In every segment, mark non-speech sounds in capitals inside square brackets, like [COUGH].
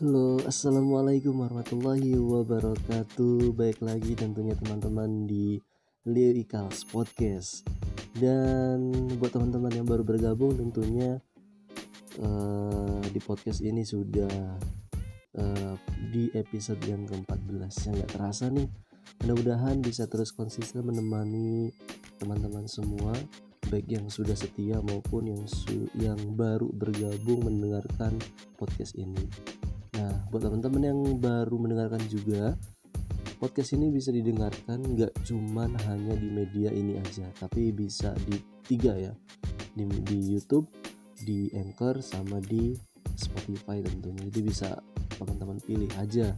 Halo, assalamualaikum warahmatullahi wabarakatuh. Baik lagi tentunya teman-teman di Leo Ikals Podcast. Dan buat teman-teman yang baru bergabung, tentunya uh, di podcast ini sudah uh, di episode yang ke-14 yang gak terasa nih. Mudah-mudahan bisa terus konsisten menemani teman-teman semua baik yang sudah setia maupun yang su yang baru bergabung mendengarkan podcast ini. Nah, buat teman-teman yang baru mendengarkan juga, podcast ini bisa didengarkan nggak cuman hanya di media ini aja, tapi bisa di tiga ya, di, di YouTube, di Anchor, sama di Spotify tentunya. Jadi bisa teman-teman pilih aja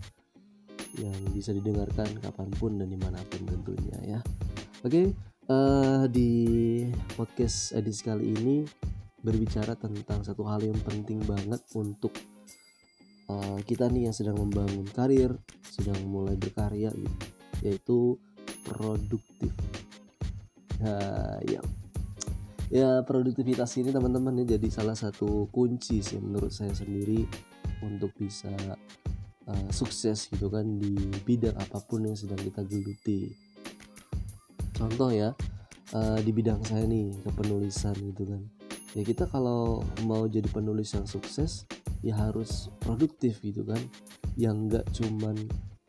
yang bisa didengarkan kapan pun dan di mana pun tentunya ya. Oke, uh, di podcast edisi kali ini berbicara tentang satu hal yang penting banget untuk uh, kita nih yang sedang membangun karir, sedang mulai berkarya gitu, yaitu produktif. Nah, ya, ya produktivitas ini teman-teman ya jadi salah satu kunci sih menurut saya sendiri untuk bisa uh, sukses gitu kan di bidang apa pun yang sedang kita geluti. Contoh ya uh, di bidang saya nih kepenulisan gitu kan. Ya kita kalau mau jadi penulis yang sukses ya harus produktif gitu kan. Yang nggak cuman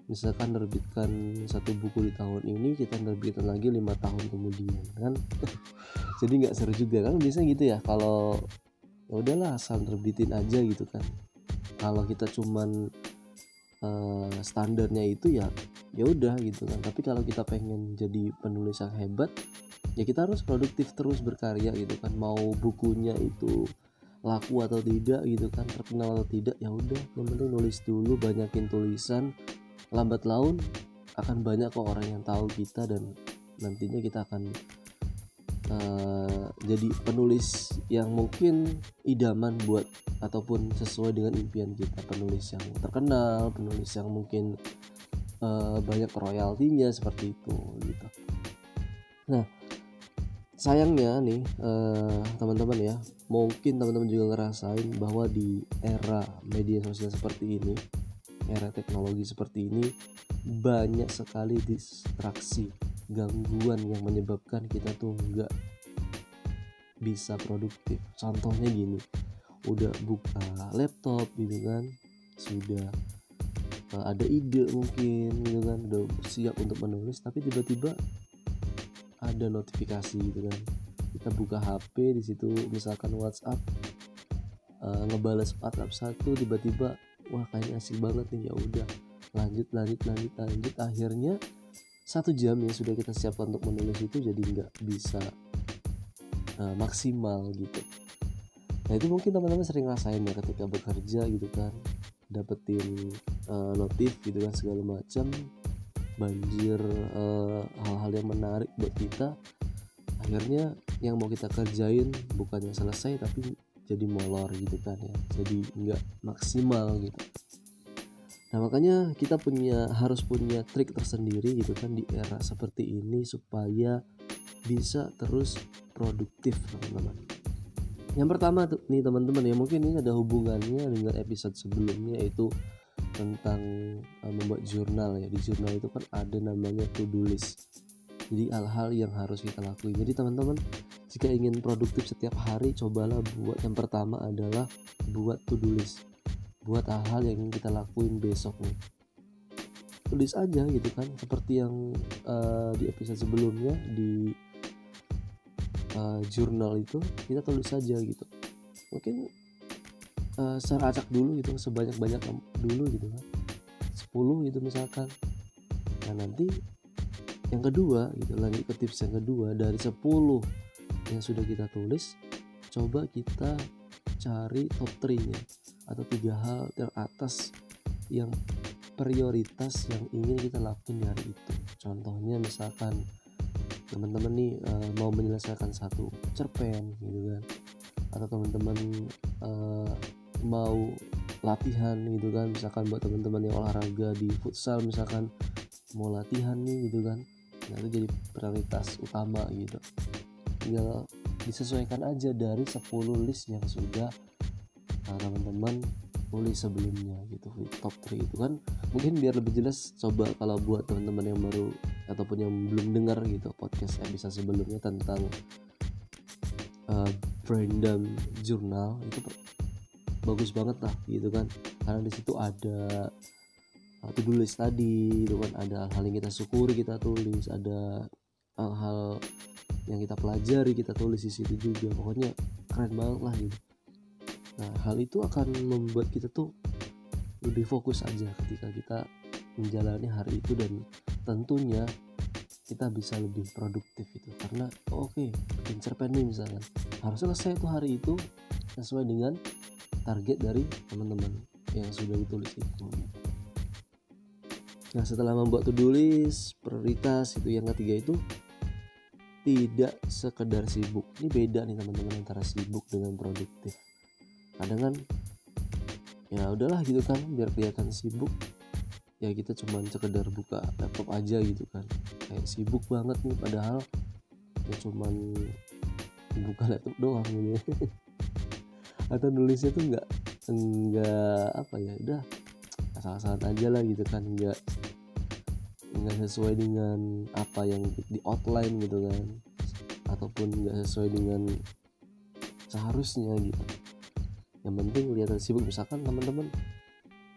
misalkan nerbitkan satu buku di tahun ini kita nerbitkan lagi lima tahun kemudian kan? [LAUGHS] Jadi nggak seru juga kan? Biasanya gitu ya kalau ya udahlah asal nerbitin aja gitu kan. Kalau kita cuman uh, standarnya itu ya ya udah gitu kan. Tapi kalau kita pengen jadi penulis yang hebat ya kita harus produktif terus berkarya gitu kan. Mau bukunya itu laku atau tidak gitu kan terkenal atau tidak ya udah yang penting nulis dulu banyakin tulisan lambat laun akan banyak kok orang yang tahu kita dan nantinya kita akan uh, jadi penulis yang mungkin idaman buat ataupun sesuai dengan impian kita. Penulis yang terkenal penulis yang mungkin uh, banyak royaltinya seperti itu gitu. Nah sayangnya nih uh, teman-teman ya mungkin teman-teman juga ngerasain bahwa di era media sosial seperti ini era teknologi seperti ini banyak sekali distraksi gangguan yang menyebabkan kita tuh nggak bisa produktif. Contohnya gini udah buka laptop gitu kan sudah uh, ada ide mungkin gitu kan udah siap untuk menulis tapi tiba-tiba ada notifikasi gitu kan. Kita buka HP di situ misalkan WhatsApp uh, ngebales WhatsApp satu tiba-tiba wah kayaknya asik banget nih. Ya udah lanjut lanjut lanjut lanjut. Akhirnya satu jam yang sudah kita siapkan untuk menulis itu jadi nggak bisa uh, maksimal gitu. Nah itu mungkin teman-teman sering rasain ya ketika bekerja gitu kan. Dapetin uh, notif gitu kan segala macam banjir eh, hal-hal uh, yang menarik buat kita akhirnya yang mau kita kerjain bukannya selesai tapi jadi molor gitu kan ya. Jadi nggak maksimal gitu. Nah makanya kita punya harus punya trik tersendiri gitu kan di era seperti ini supaya bisa terus produktif teman-teman. Yang pertama nih teman-teman ya mungkin ini ada hubungannya dengan episode sebelumnya yaitu tentang uh, membuat jurnal ya. Di jurnal itu kan ada namanya to do list. Jadi hal-hal yang harus kita lakuin. Jadi teman-teman jika ingin produktif setiap hari cobalah buat yang pertama adalah buat to do list. Buat hal-hal yang ingin kita lakuin besok nih. Tulis aja gitu kan seperti yang uh, di episode sebelumnya di uh, jurnal itu kita tulis saja gitu. Mungkin uh, secara acak dulu gitu sebanyak banyak dulu gitu kan. 10 gitu misalkan. Nah nanti yang kedua gitu lanjut ke tips yang kedua dari 10 yang sudah kita tulis coba kita cari top 3 nya atau tiga hal teratas yang prioritas yang ingin kita lakukan di itu. Contohnya misalkan teman-teman nih uh, mau menyelesaikan satu cerpen gitu kan. Atau teman-teman uh, mau latihan gitu kan misalkan buat teman-teman yang olahraga di futsal misalkan mau latihan nih gitu kan nah itu jadi prioritas utama gitu. Tinggal disesuaikan aja dari 10 list yang sudah nah, teman-teman tulis sebelumnya gitu top 3 itu kan. Mungkin biar lebih jelas coba kalau buat teman-teman yang baru ataupun yang belum dengar gitu podcast episode sebelumnya tentang uh, Brandon Journal itu bagus banget lah gitu kan. Karena di situ ada uh, to-do list tadi itu kan. Ada hal-hal yang kita syukuri kita tulis. Ada hal-hal yang kita pelajari kita tulis di situ juga. Pokoknya keren banget lah gitu. Nah hal itu akan membuat kita tuh lebih fokus aja ketika kita menjalani hari itu dan tentunya kita bisa lebih produktif itu karena oh, oke okay, cerpen nih misalkan. Harus selesai tuh hari itu sesuai dengan target dari teman-teman yang sudah ditulis itu nah setelah membuat to-do list prioritas itu yang ketiga itu tidak sekedar sibuk. Ini beda nih teman-teman antara sibuk dengan produktif. Kadang kan ya udahlah gitu kan biar kelihatan sibuk ya kita cuma sekedar buka laptop aja gitu kan. Kayak sibuk banget nih padahal ya cuman buka laptop doang gitu [LAUGHS] atau nulisnya tuh nggak enggak apa ya udah asal-asalan aja lah gitu kan nggak nggak sesuai dengan apa yang di outline gitu kan. Ataupun nggak sesuai dengan seharusnya gitu. Yang penting kelihatan sibuk. Misalkan teman-teman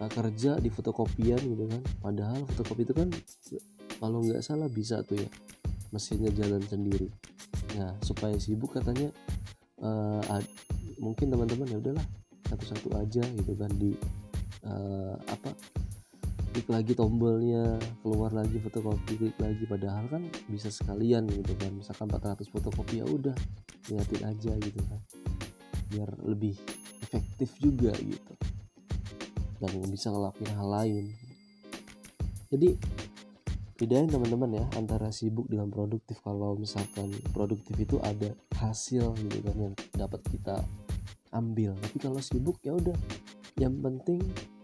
nah, kerja di fotokopian gitu kan. Padahal fotokopi itu kan kalau nggak salah bisa tuh ya mesinnya jalan sendiri. Nah supaya sibuk katanya uh, mungkin teman-teman ya udahlah satu-satu aja gitu kan di uh, apa klik lagi tombolnya keluar lagi fotokopi klik lagi padahal kan bisa sekalian gitu kan. Misalkan 400 fotokopi ya udah liatin aja gitu kan. Biar lebih efektif juga gitu. Dan bisa ngelakuin hal lain. Jadi bedain teman-teman ya antara sibuk dengan produktif. Kalau misalkan produktif itu ada hasil gitu kan yang dapat kita ambil. Tapi kalau sibuk ya udah. Yang penting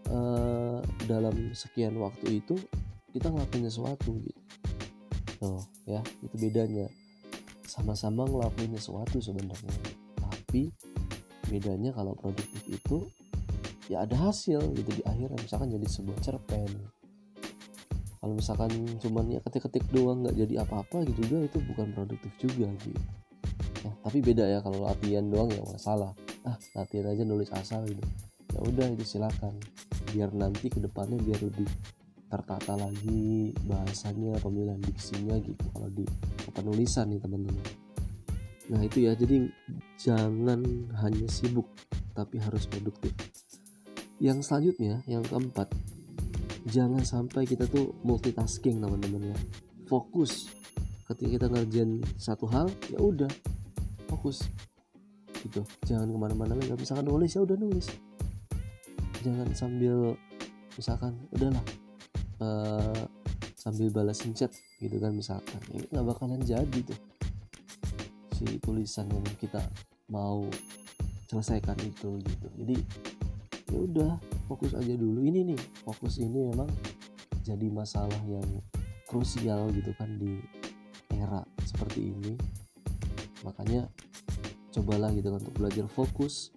uh, dalam sekian waktu itu kita ngelakuin sesuatu gitu. Tuh ya itu bedanya. Sama-sama ngelakuin sesuatu sebenarnya. Tapi bedanya kalau produktif itu ya ada hasil gitu di akhirnya misalkan jadi sebuah cerpen kalau misalkan cuman ya ketik-ketik doang nggak jadi apa-apa gitu juga itu bukan produktif juga gitu ya, tapi beda ya kalau latihan doang ya masalah ah latihan aja nulis asal gitu. Ya udah itu silakan. Biar nanti ke depannya biar lebih tertata lagi bahasanya pemilihan diksinya gitu kalau di penulisan nih teman-teman. Nah itu ya. Jadi jangan hanya sibuk tapi harus produktif. Yang selanjutnya yang keempat jangan sampai kita tuh multitasking teman-teman ya. Fokus. Ketika kita ngerjain satu hal ya udah fokus. Gitu. Jangan ke mana-mana lagi. Misalkan nulis ya udah nulis. Jangan sambil misalkan udahlah uh, sambil balasin chat gitu kan misalkan. Ini nggak bakalan jadi tuh. Si tulisan yang kita mau selesaikan itu gitu. Jadi ya udah fokus aja dulu. Ini nih fokus ini memang jadi masalah yang krusial gitu kan di era seperti ini. Makanya cobalah gitu kan untuk belajar fokus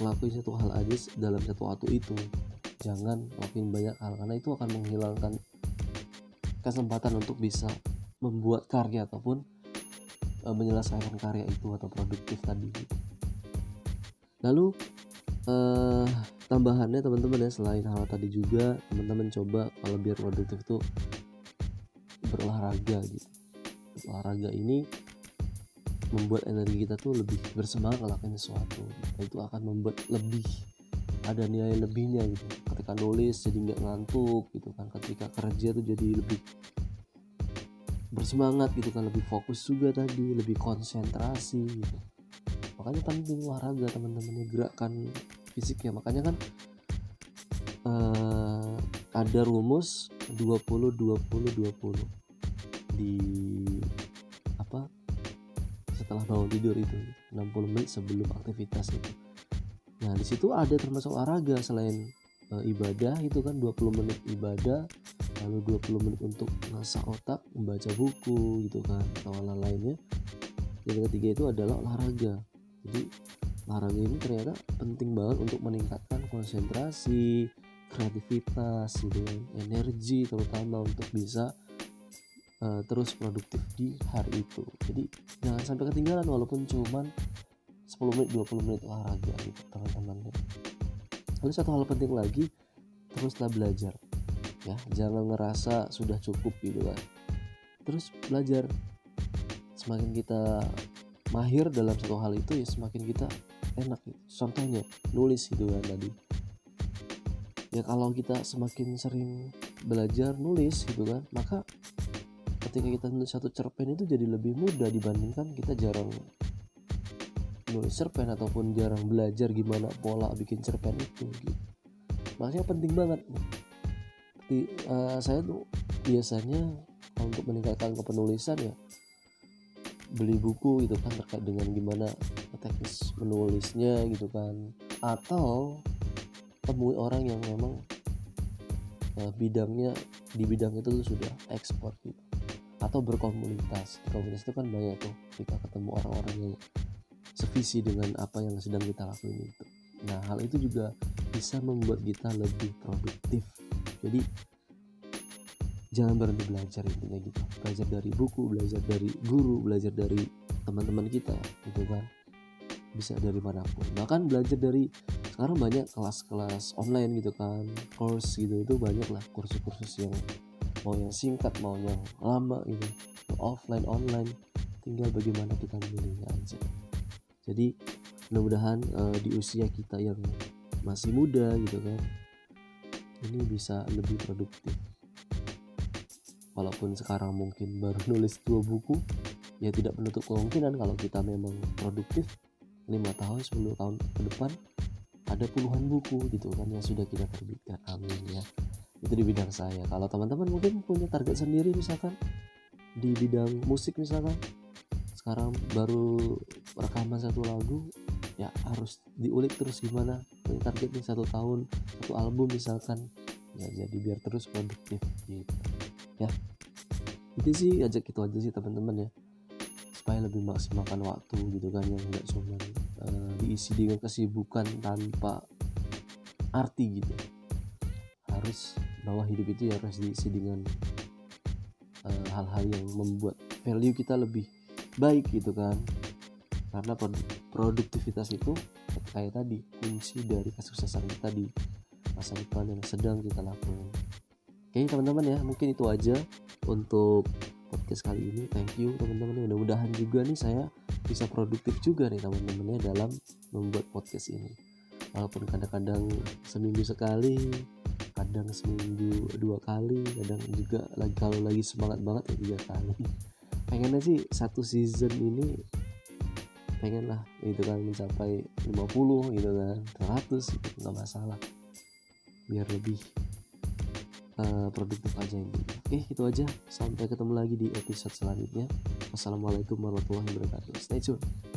ngelakuin satu hal aja dalam satu waktu itu. Jangan ngelakuin banyak hal karena itu akan menghilangkan kesempatan untuk bisa membuat karya ataupun uh, menyelesaikan karya itu atau produktif tadi lalu uh, tambahannya teman-teman ya. Selain hal tadi juga teman-teman coba kalau biar produktif itu berolahraga gitu. Olahraga ini membuat energi kita tuh lebih bersemangat ngelakuin sesuatu. Itu akan membuat lebih ada nilai lebihnya gitu. Ketika nulis jadi nggak ngantuk gitu kan. Ketika kerja tuh jadi lebih bersemangat gitu kan. Lebih fokus juga tadi lebih konsentrasi gitu. Makanya penting olahraga teman-teman gerakan fisiknya. Makanya kan uh, ada rumus 20 20 20 di apa setelah bangun tidur itu 60 menit sebelum aktivitas itu. Nah di situ ada termasuk olahraga selain e, ibadah itu kan 20 menit ibadah lalu 20 menit untuk ngasah otak membaca buku gitu kan atau hal lainnya yang ketiga itu adalah olahraga. Jadi olahraga ini ternyata penting banget untuk meningkatkan konsentrasi kreativitas gitu kan. energi terutama untuk bisa uh, terus produktif di hari itu. Jadi jangan sampai ketinggalan walaupun cuman 10 menit 20 menit olahraga gitu teman-teman. Lalu satu hal penting lagi teruslah belajar ya. Jangan ngerasa sudah cukup gitu kan terus belajar. Semakin kita mahir dalam satu hal itu ya semakin kita enak. Contohnya nulis gitu kan tadi. Ya kalau kita semakin sering belajar nulis gitu kan maka ketika kita nulis satu cerpen itu jadi lebih mudah dibandingkan kita jarang nulis cerpen ataupun jarang belajar gimana pola bikin cerpen itu gitu. Makanya penting banget. Di, uh, saya tuh biasanya untuk meningkatkan kepenulisan ya beli buku gitu kan terkait dengan gimana teknis menulisnya gitu kan. Atau temui orang yang memang uh, bidangnya di bidang itu tuh sudah ekspor gitu. Atau berkomunitas. Komunitas itu kan banyak tuh kita ketemu orang-orang yang sevisi dengan apa yang sedang kita lakuin itu nah hal itu juga bisa membuat kita lebih produktif. Jadi jangan berhenti belajar intinya gitu. Belajar dari buku belajar dari guru belajar dari teman-teman kita gitu kan bisa dari mana pun. Bahkan belajar dari sekarang banyak kelas-kelas online gitu kan course gitu itu banyak lah kursus-kursus yang mau yang singkat mau yang lama gitu. Offline online tinggal bagaimana kita memilihnya aja. Jadi mudah-mudahan uh, di usia kita yang masih muda gitu kan ini bisa lebih produktif. Walaupun sekarang mungkin baru [LAUGHS] nulis dua buku ya tidak menutup kemungkinan kalau kita memang produktif lima tahun 10 tahun ke depan ada puluhan buku gitu kan yang sudah kita terbitkan. Amin ya. Itu di bidang saya. Kalau teman-teman mungkin punya target sendiri misalkan di bidang musik misalkan sekarang baru rekaman satu lagu ya harus diulik terus gimana target nih satu tahun satu album misalkan. Ya jadi biar terus produktif gitu. Ya. Itu sih ajak itu aja sih teman-teman ya. Supaya lebih maksimalkan waktu gitu kan yang nggak cuma uh, diisi dengan kesibukan tanpa arti gitu. Harus bahwa hidup itu ya harus diisi dengan eh, hal-hal uh, yang membuat value kita lebih baik gitu kan. Karena produktivitas itu kayak tadi kunci dari kesuksesan kita di masa depan yang sedang kita lakukan. Oke teman-teman ya mungkin itu aja untuk podcast kali ini. Thank you teman-teman. Mudah-mudahan juga nih saya bisa produktif juga nih teman-temannya dalam membuat podcast ini. Walaupun kadang-kadang seminggu sekali kadang seminggu dua kali kadang juga lagi kalau lagi semangat banget ya tiga kali. [LAUGHS] Pengennya sih satu season ini pengen lah itu kan mencapai 50 gitu kan 100 gitu nggak masalah. Biar lebih uh, produktif aja ini oke itu aja. Sampai ketemu lagi di episode selanjutnya. Wassalamualaikum warahmatullahi wabarakatuh. Stay tune